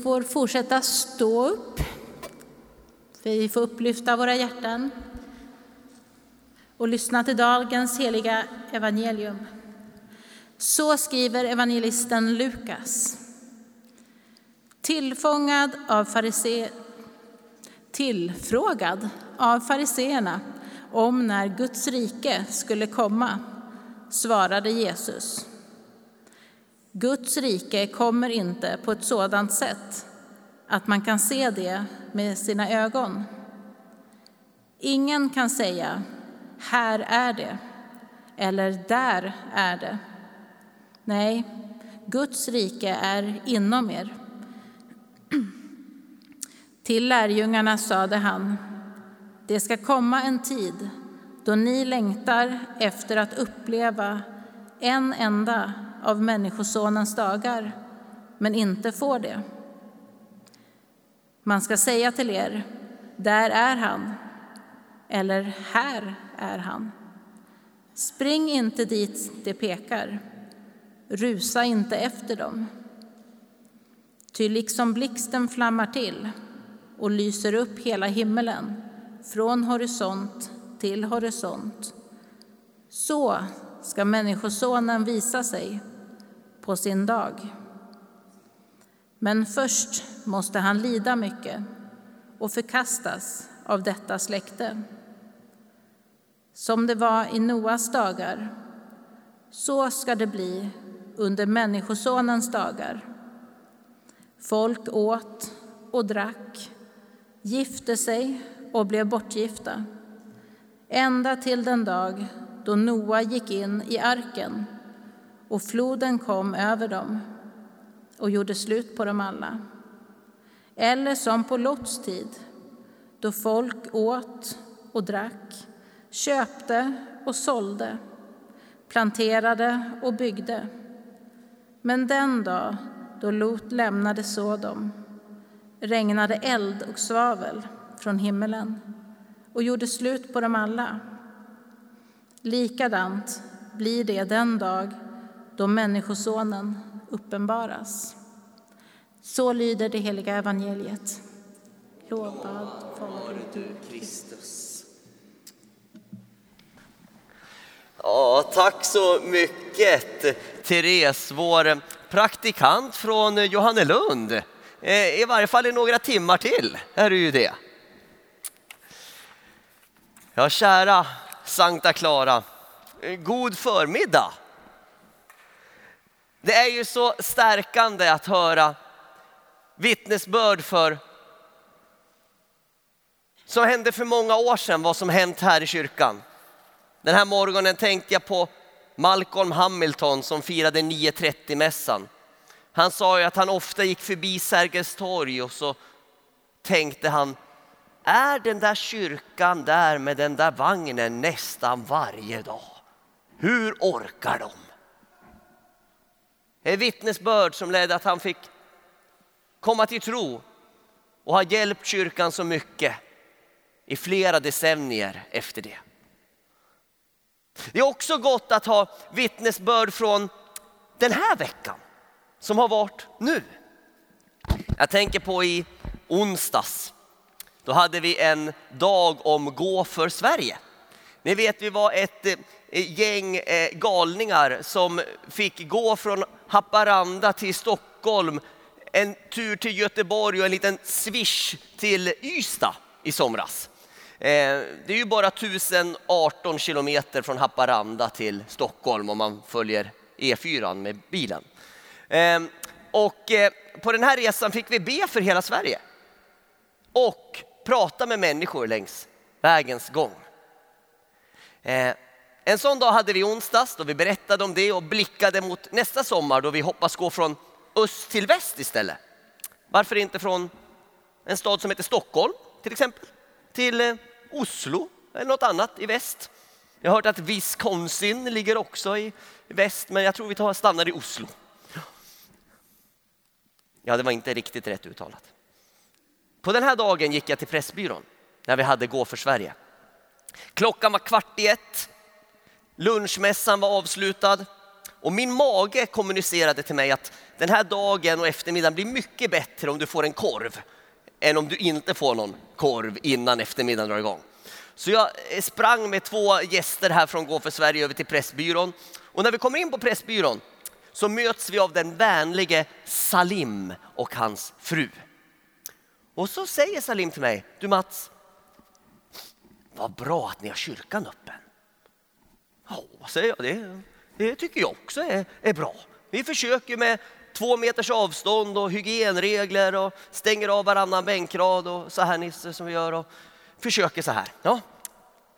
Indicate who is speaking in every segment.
Speaker 1: Vi får fortsätta stå upp. Vi får upplyfta våra hjärtan och lyssna till dagens heliga evangelium. Så skriver evangelisten Lukas. Tillfångad av farise... Tillfrågad av fariseerna om när Guds rike skulle komma svarade Jesus. Guds rike kommer inte på ett sådant sätt att man kan se det med sina ögon. Ingen kan säga här är det eller där är det. Nej, Guds rike är inom er. Till lärjungarna sade han, det ska komma en tid då ni längtar efter att uppleva en enda av Människosonens dagar, men inte får det. Man ska säga till er, där är han, eller här är han. Spring inte dit det pekar, rusa inte efter dem. Ty liksom blixten flammar till och lyser upp hela himmelen från horisont till horisont, så ska Människosonen visa sig på sin dag. Men först måste han lida mycket och förkastas av detta släkte. Som det var i Noas dagar, så ska det bli under Människosonens dagar. Folk åt och drack, gifte sig och blev bortgifta ända till den dag då Noa gick in i arken och floden kom över dem och gjorde slut på dem alla. Eller som på Lots tid, då folk åt och drack, köpte och sålde, planterade och byggde. Men den dag då Lot lämnade Sodom regnade eld och svavel från himmelen och gjorde slut på dem alla. Likadant blir det den dag då Människosonen uppenbaras. Så lyder det heliga evangeliet. Lovad vare du, Kristus.
Speaker 2: Ja, tack så mycket, Therese, vår praktikant från Johannelund. Eh, I varje fall i några timmar till är du ju det. Ja, kära Sankta Clara, god förmiddag. Det är ju så stärkande att höra vittnesbörd för som hände för många år sedan, vad som hänt här i kyrkan. Den här morgonen tänkte jag på Malcolm Hamilton som firade 9.30-mässan. Han sa ju att han ofta gick förbi Sergels torg och så tänkte han, är den där kyrkan där med den där vagnen nästan varje dag? Hur orkar de? Ett vittnesbörd som ledde att han fick komma till tro och har hjälpt kyrkan så mycket i flera decennier efter det. Det är också gott att ha vittnesbörd från den här veckan som har varit nu. Jag tänker på i onsdags då hade vi en dag om Gå för Sverige. Ni vet, vi var ett eh, gäng eh, galningar som fick gå från Haparanda till Stockholm, en tur till Göteborg och en liten swish till Ystad i somras. Eh, det är ju bara 1018 kilometer från Haparanda till Stockholm om man följer E4 med bilen. Ehm, och på den här resan fick vi be för hela Sverige. Och prata med människor längs vägens gång. Eh, en sån dag hade vi onsdags då vi berättade om det och blickade mot nästa sommar då vi hoppas gå från öst till väst istället. Varför inte från en stad som heter Stockholm till exempel till eh, Oslo eller något annat i väst. Jag har hört att Wisconsin ligger också i väst men jag tror vi tar, stannar i Oslo. Ja, det var inte riktigt rätt uttalat. På den här dagen gick jag till Pressbyrån när vi hade Gå för Sverige. Klockan var kvart i ett. Lunchmässan var avslutad Och min mage kommunicerade till mig att den här dagen och eftermiddagen blir mycket bättre om du får en korv än om du inte får någon korv innan eftermiddagen drar igång. Så jag eh, sprang med två gäster här från Gå för Sverige över till Pressbyrån. Och när vi kommer in på Pressbyrån så möts vi av den vänlige Salim och hans fru. Och så säger Salim till mig, du Mats, vad bra att ni har kyrkan öppen. Ja, säger jag, det, det tycker jag också är, är bra. Vi försöker med två meters avstånd och hygienregler och stänger av varannan bänkrad och så här Nisse som vi gör och försöker så här. Ja.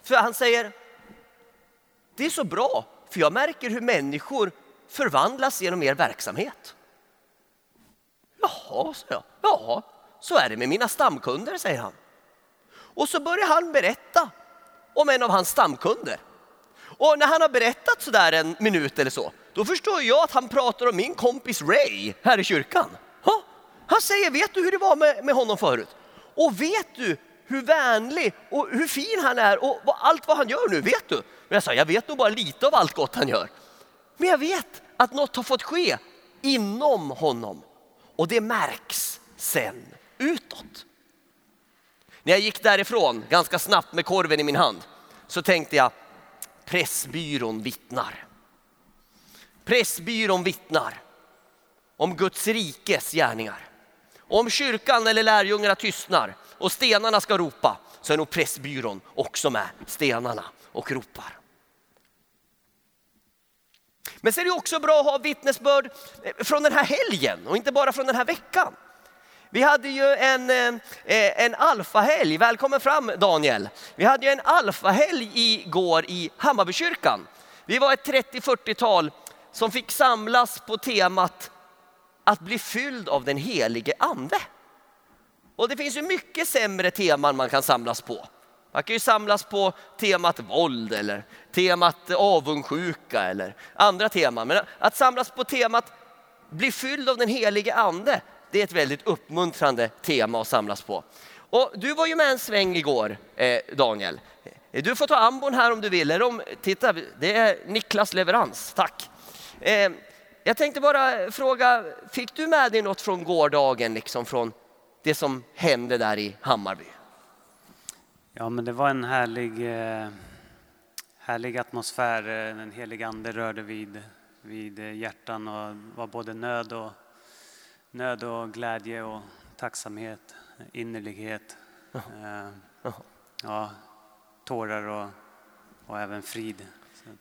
Speaker 2: För han säger, det är så bra för jag märker hur människor förvandlas genom er verksamhet. Jaha, sa jag. Ja, så är det med mina stamkunder, säger han. Och så börjar han berätta om en av hans stamkunder. Och när han har berättat sådär en minut eller så, då förstår jag att han pratar om min kompis Ray här i kyrkan. Ha? Han säger, vet du hur det var med, med honom förut? Och vet du hur vänlig och hur fin han är och allt vad han gör nu, vet du? Men jag sa, jag vet nog bara lite av allt gott han gör. Men jag vet att något har fått ske inom honom och det märks sen utåt. När jag gick därifrån ganska snabbt med korven i min hand så tänkte jag Pressbyrån vittnar. Pressbyrån vittnar om Guds rikes gärningar. Om kyrkan eller lärjungarna tystnar och stenarna ska ropa så är nog Pressbyrån också med stenarna och ropar. Men så är det också bra att ha vittnesbörd eh, från den här helgen och inte bara från den här veckan. Vi hade ju en, eh, eh, en alfahelg, välkommen fram Daniel. Vi hade ju en alfahelg igår i Hammarbykyrkan. Vi var ett 30-40-tal som fick samlas på temat att bli fylld av den helige ande. Och det finns ju mycket sämre teman man kan samlas på. Man kan ju samlas på temat våld eller temat avundsjuka eller andra teman. Men att samlas på temat bli fylld av den helige ande, det är ett väldigt uppmuntrande tema att samlas på. Och du var ju med en sväng igår, eh, Daniel. Du får ta ambon här om du vill. Eller om, titta, det är Niklas leverans, tack. Eh, jag tänkte bara fråga, fick du med dig något från gårdagen, liksom från det som hände där i Hammarby?
Speaker 3: Ja, men det var en härlig, eh, härlig atmosfär. Eh, den helige Ande rörde vid, vid eh, hjärtan och var både nöd och, nöd och glädje och tacksamhet, innerlighet. Eh, ja, tårar och, och även frid.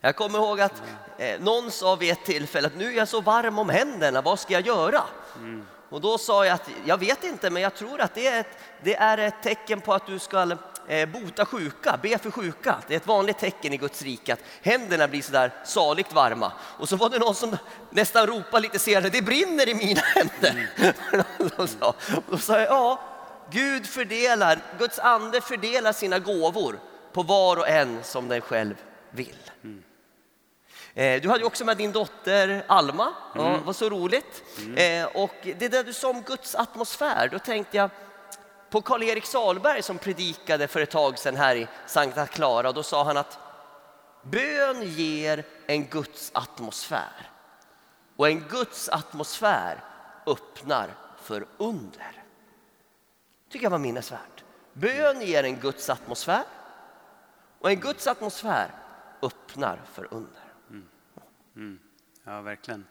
Speaker 2: Jag kommer ihåg att eh, någon sa vid ett tillfälle att nu är jag så varm om händerna, vad ska jag göra? Mm. Och då sa jag att jag vet inte, men jag tror att det är ett, det är ett tecken på att du ska eh, bota sjuka, be för sjuka. Det är ett vanligt tecken i Guds rike att händerna blir sådär saligt varma. Och så var det någon som nästan ropade lite senare, det brinner i mina händer. Mm. och då sa jag, ja, Gud fördelar, Guds ande fördelar sina gåvor på var och en som den själv vill. Mm. Du hade också med din dotter Alma, mm. ja, var så roligt. Mm. Och det där du sa om Guds atmosfär, då tänkte jag på Karl-Erik Salberg som predikade för ett tag sedan här i Sankta Clara. Då sa han att bön ger en Guds atmosfär och en Guds atmosfär öppnar för under. tycker jag var minnesvärt. Bön ger en Guds atmosfär och en Guds atmosfär öppnar för under. Mm.
Speaker 3: Mm. Ja, verkligen.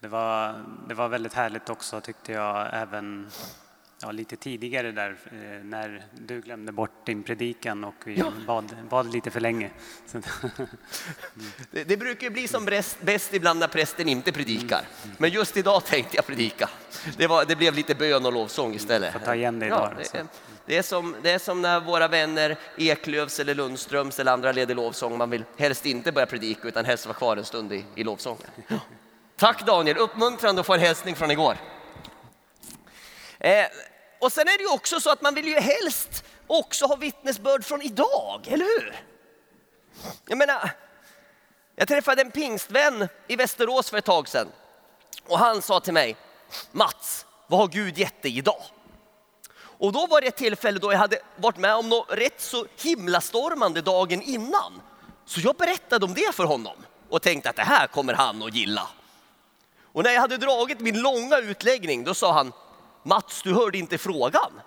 Speaker 3: Det var, det var väldigt härligt också tyckte jag, även ja, lite tidigare där eh, när du glömde bort din predikan och vi ja. bad, bad lite för länge.
Speaker 2: mm. det, det, brukar bli som bäst, bäst ibland när prästen inte predikar. Mm. Men just idag tänkte jag predika. Det, var, det blev lite bön och lovsång istället.
Speaker 3: Får ta igen det idag.
Speaker 2: Ja, det, det, är som, det är som när våra vänner Eklövs eller Lundströms eller andra leder lovsång. Man vill helst inte börja predika utan helst vara kvar en stund i, i lovsången. Tack Daniel, uppmuntrande att få en hälsning från igår. Eh, och sen är det ju också så att man vill ju helst också ha vittnesbörd från idag, eller hur? Jag menar, jag träffade en pingstvän i Västerås för ett tag sedan och han sa till mig, Mats, vad har Gud gett dig idag? Och då var det ett tillfälle då jag hade varit med om något rätt så himlastormande dagen innan. Så jag berättade om det för honom. och tänkte att det här kommer han att gilla. Och när jag hade dragit min långa utläggning då sa han Mats, du hörde inte frågan.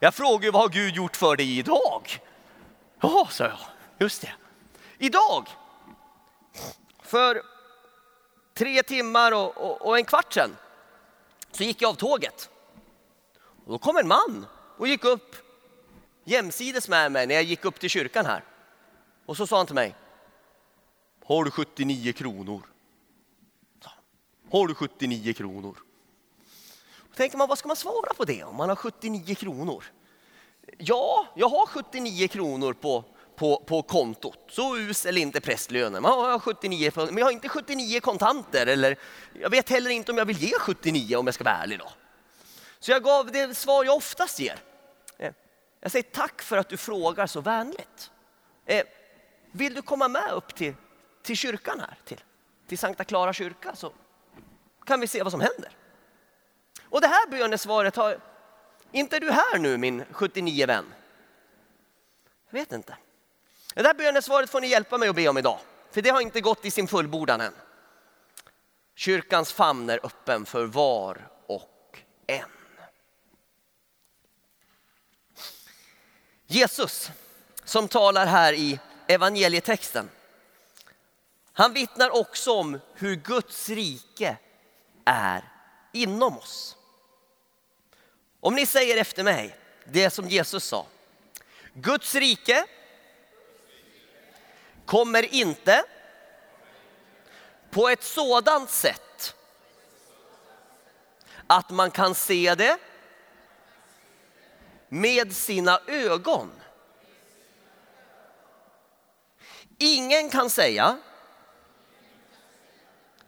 Speaker 2: Jag frågade vad har Gud gjort för dig idag? Ja, sa jag, just det. Idag, för tre timmar och, och, och en kvart sedan, så gick jag av tåget. Och då kom en man och gick upp jämsides med mig när jag gick upp till kyrkan här. Och så sa han till mig, har du 79 kronor? Har du 79 kronor? Då tänker man, vad ska man svara på det om man har 79 kronor? Ja, jag har 79 kronor på, på, på kontot. Så usel är inte prästlönen. Man har 79, men jag har inte 79 kontanter. Eller, jag vet heller inte om jag vill ge 79 om jag ska vara ärlig. Då. Så jag gav det svar jag oftast ger. Eh, jag säger tack för att du frågar så vänligt. Eh, vill du komma med upp till, till kyrkan här, till, till Sankta Clara kyrka så kan vi se vad som händer. Och det här bönesvaret har, inte är du här nu min 79 vän? Jag vet inte. Det där bönesvaret får ni hjälpa mig att be om idag, för det har inte gått i sin fullbordan än. Kyrkans famn är öppen för var och en. Jesus som talar här i evangelietexten. Han vittnar också om hur Guds rike är inom oss. Om ni säger efter mig det som Jesus sa. Guds rike kommer inte på ett sådant sätt att man kan se det med sina ögon. Ingen kan säga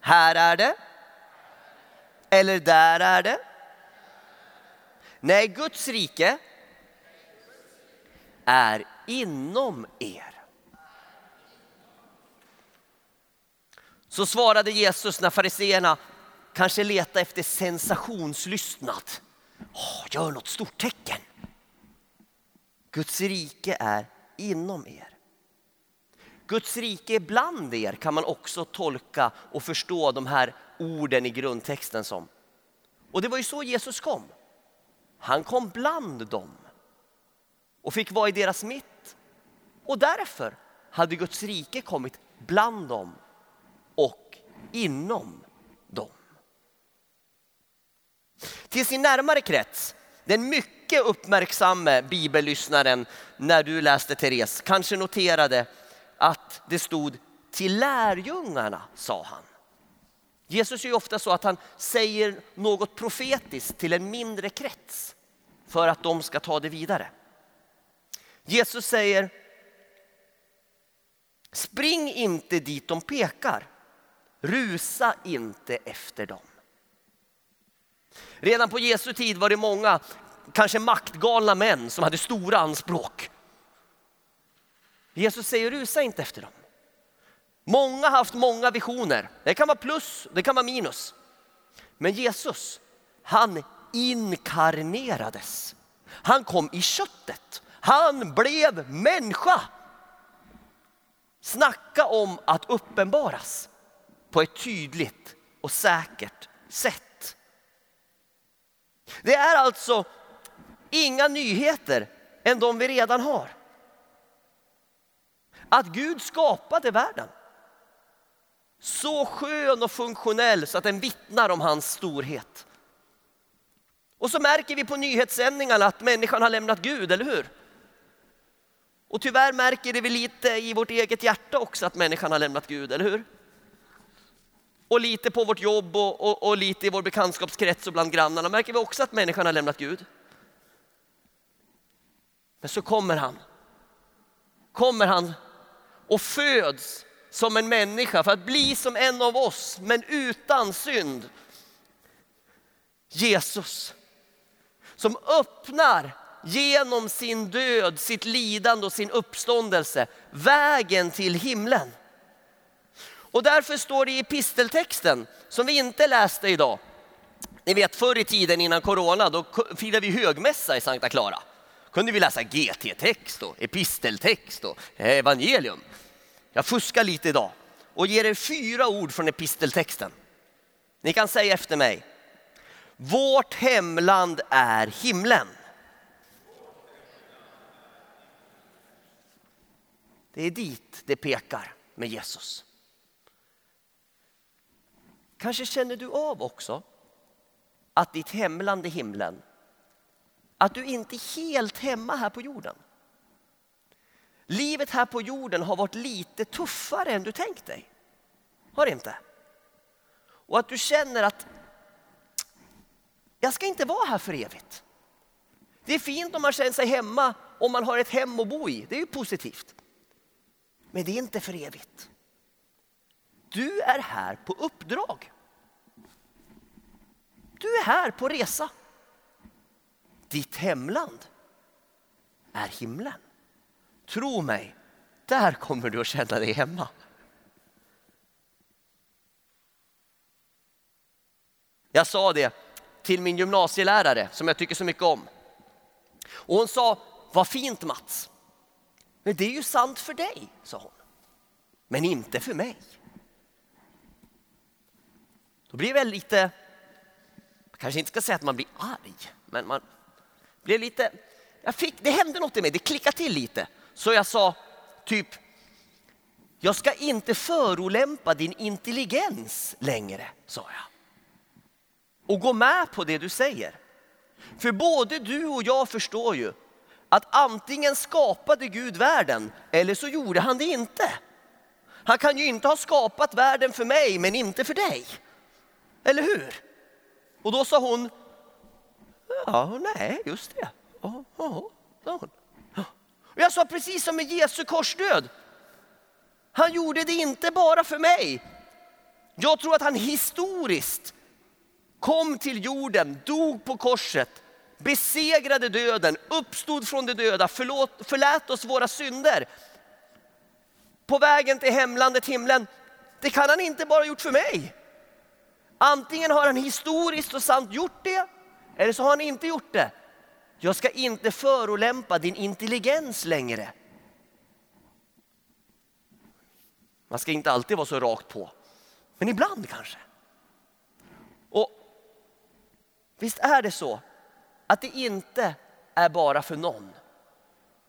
Speaker 2: här är det eller där är det. Nej, Guds rike är inom er. Så svarade Jesus när fariseerna kanske letade efter sensationslystnad. Oh, gör något stort tecken. Guds rike är inom er. Guds rike är bland er kan man också tolka och förstå de här orden i grundtexten som. Och det var ju så Jesus kom. Han kom bland dem och fick vara i deras mitt. Och därför hade Guds rike kommit bland dem och inom dem. Till sin närmare krets, den mycket uppmärksamme bibellyssnaren när du läste Therese kanske noterade att det stod till lärjungarna sa han. Jesus är ju ofta så att han säger något profetiskt till en mindre krets för att de ska ta det vidare. Jesus säger Spring inte dit de pekar. Rusa inte efter dem. Redan på Jesu tid var det många, kanske maktgalna män som hade stora anspråk. Jesus säger rusa inte efter dem. Många har haft många visioner. Det kan vara plus, det kan vara minus. Men Jesus, han inkarnerades. Han kom i köttet. Han blev människa. Snacka om att uppenbaras på ett tydligt och säkert sätt. Det är alltså inga nyheter än de vi redan har. Att Gud skapade världen så skön och funktionell så att den vittnar om hans storhet. Och så märker vi på nyhetssändningarna att människan har lämnat Gud, eller hur? Och tyvärr märker det vi lite i vårt eget hjärta också att människan har lämnat Gud, eller hur? Och lite på vårt jobb och, och, och lite i vår bekantskapskrets och bland grannarna märker vi också att människan har lämnat Gud. Men så kommer han. Kommer han och föds som en människa för att bli som en av oss men utan synd. Jesus som öppnar genom sin död, sitt lidande och sin uppståndelse vägen till himlen. Och därför står det i episteltexten som vi inte läste idag. Ni vet förr i tiden innan corona då firade vi högmässa i Sankta Clara. kunde vi läsa GT-text och episteltext och evangelium. Jag fuskar lite idag och ger er fyra ord från episteltexten. Ni kan säga efter mig. Vårt hemland är himlen. Det är dit det pekar med Jesus. Kanske känner du av också att ditt hemland är himlen. Att du inte är helt hemma här på jorden. Livet här på jorden har varit lite tuffare än du tänkt dig. Har det inte? Och att du känner att jag ska inte vara här för evigt. Det är fint om man känner sig hemma, om man har ett hem att bo i. Det är ju positivt. Men det är inte för evigt. Du är här på uppdrag. Du är här på resa. Ditt hemland är himlen. Tro mig, där kommer du att känna dig hemma. Jag sa det till min gymnasielärare som jag tycker så mycket om. Och hon sa, vad fint Mats. Men det är ju sant för dig, sa hon. Men inte för mig. Då blir jag lite, jag kanske inte ska säga att man blir arg, men man blev lite, jag fick, det hände något i mig, det klickade till lite. Så jag sa typ, jag ska inte förolämpa din intelligens längre, sa jag. Och gå med på det du säger. För både du och jag förstår ju att antingen skapade Gud världen eller så gjorde han det inte. Han kan ju inte ha skapat världen för mig men inte för dig. Eller hur? Och då sa hon, ja, nej, just det. Ja, ja, sa hon. Och jag sa precis som med Jesu korsdöd. Han gjorde det inte bara för mig. Jag tror att han historiskt kom till jorden, dog på korset, besegrade döden, uppstod från de döda, förlåt, förlät oss våra synder. På vägen till hemlandet himlen, det kan han inte bara gjort för mig. Antingen har han historiskt och sant gjort det, eller så har han inte gjort det. Jag ska inte förolämpa din intelligens längre. Man ska inte alltid vara så rakt på, men ibland kanske. Och visst är det så att det inte är bara för någon,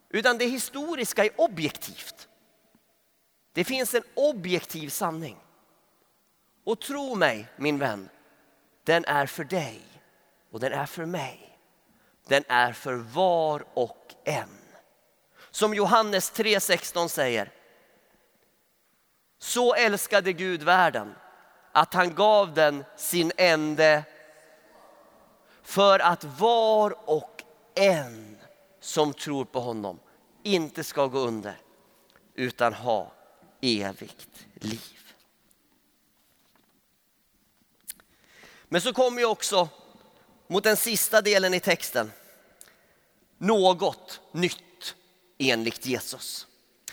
Speaker 2: utan det historiska är objektivt. Det finns en objektiv sanning. Och tro mig min vän, den är för dig och den är för mig. Den är för var och en. Som Johannes 3.16 säger. Så älskade Gud världen att han gav den sin ende för att var och en som tror på honom inte ska gå under utan ha evigt liv. Men så kommer ju också mot den sista delen i texten något nytt enligt Jesus.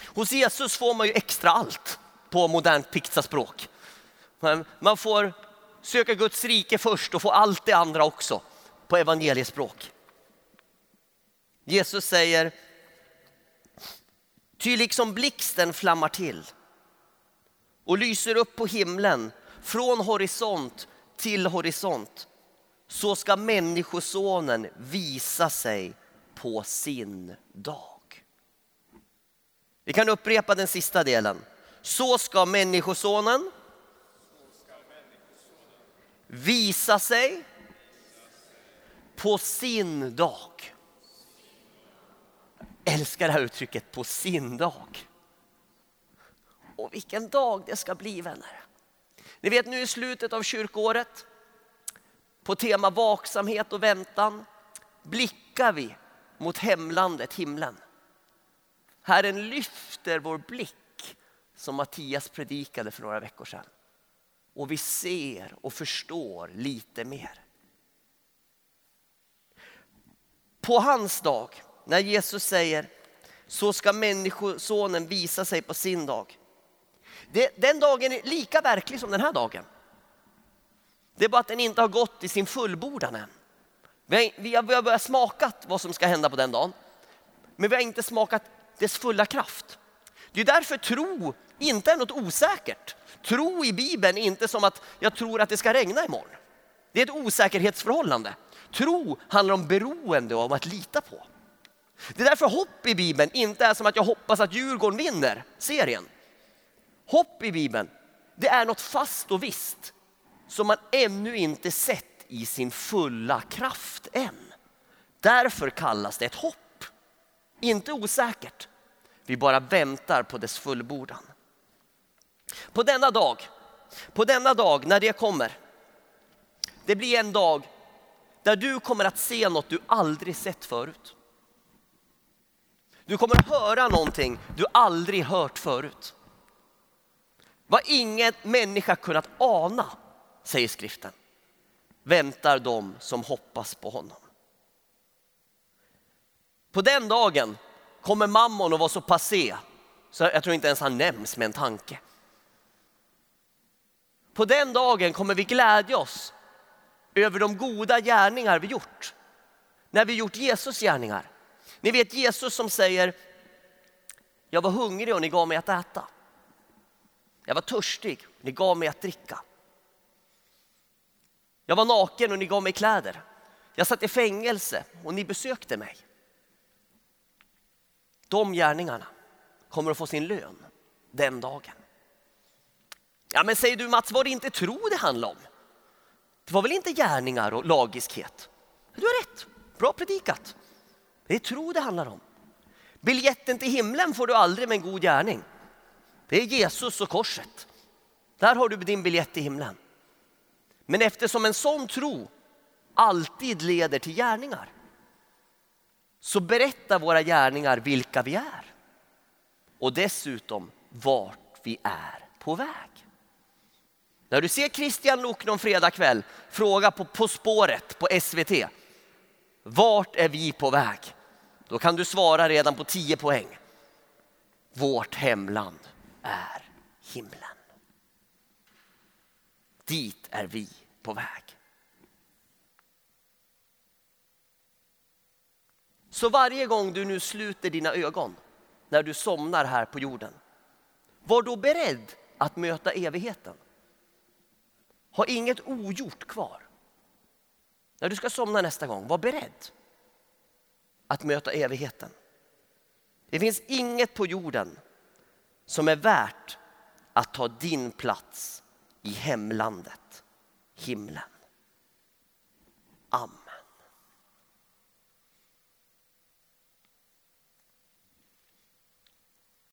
Speaker 2: Hos Jesus får man ju extra allt på modernt pizzaspråk. Man får söka Guds rike först och få allt det andra också på evangeliespråk. Jesus säger, ty liksom blixten flammar till och lyser upp på himlen från horisont till horisont så ska människosonen visa sig på sin dag. Vi kan upprepa den sista delen. Så ska människosonen visa sig på sin dag. Jag älskar det här uttrycket, på sin dag. Och vilken dag det ska bli vänner. Ni vet nu i slutet av kyrkåret, på tema vaksamhet och väntan, blickar vi mot hemlandet, himlen. Herren lyfter vår blick som Mattias predikade för några veckor sedan. Och vi ser och förstår lite mer. På hans dag, när Jesus säger så ska människosonen visa sig på sin dag. Det, den dagen är lika verklig som den här dagen. Det är bara att den inte har gått i sin fullbordan än. Vi har, vi har börjat smaka vad som ska hända på den dagen. Men vi har inte smakat dess fulla kraft. Det är därför tro inte är något osäkert. Tro i Bibeln är inte som att jag tror att det ska regna imorgon. Det är ett osäkerhetsförhållande. Tro handlar om beroende och om att lita på. Det är därför hopp i Bibeln inte är som att jag hoppas att Djurgården vinner serien. Hopp i Bibeln, det är något fast och visst som man ännu inte sett i sin fulla kraft än. Därför kallas det ett hopp. Inte osäkert. Vi bara väntar på dess fullbordan. På denna dag, på denna dag när det kommer, det blir en dag där du kommer att se något du aldrig sett förut. Du kommer att höra någonting du aldrig hört förut. Vad ingen människa kunnat ana, säger skriften, väntar de som hoppas på honom. På den dagen kommer mammon att vara så passé så jag tror inte ens han nämns med en tanke. På den dagen kommer vi glädja oss över de goda gärningar vi gjort. När vi gjort Jesus gärningar. Ni vet Jesus som säger, jag var hungrig och ni gav mig att äta. Jag var törstig, och ni gav mig att dricka. Jag var naken och ni gav mig kläder. Jag satt i fängelse och ni besökte mig. De gärningarna kommer att få sin lön den dagen. Ja, men säger du Mats, var det inte tro det handlade om? Det var väl inte gärningar och lagiskhet? Du har rätt, bra predikat. Det är tro det handlar om. Biljetten till himlen får du aldrig med en god gärning. Det är Jesus och korset. Där har du din biljett till himlen. Men eftersom en sån tro alltid leder till gärningar så berättar våra gärningar vilka vi är. Och dessutom vart vi är på väg. När du ser Christian Luuk någon fredagkväll, fråga på På spåret på SVT. Vart är vi på väg? Då kan du svara redan på 10 poäng. Vårt hemland är himlen. Dit är vi på väg. Så varje gång du nu sluter dina ögon när du somnar här på jorden, var då beredd att möta evigheten. Ha inget ogjort kvar. När du ska somna nästa gång, var beredd att möta evigheten. Det finns inget på jorden som är värt att ta din plats i hemlandet, himlen. Amen.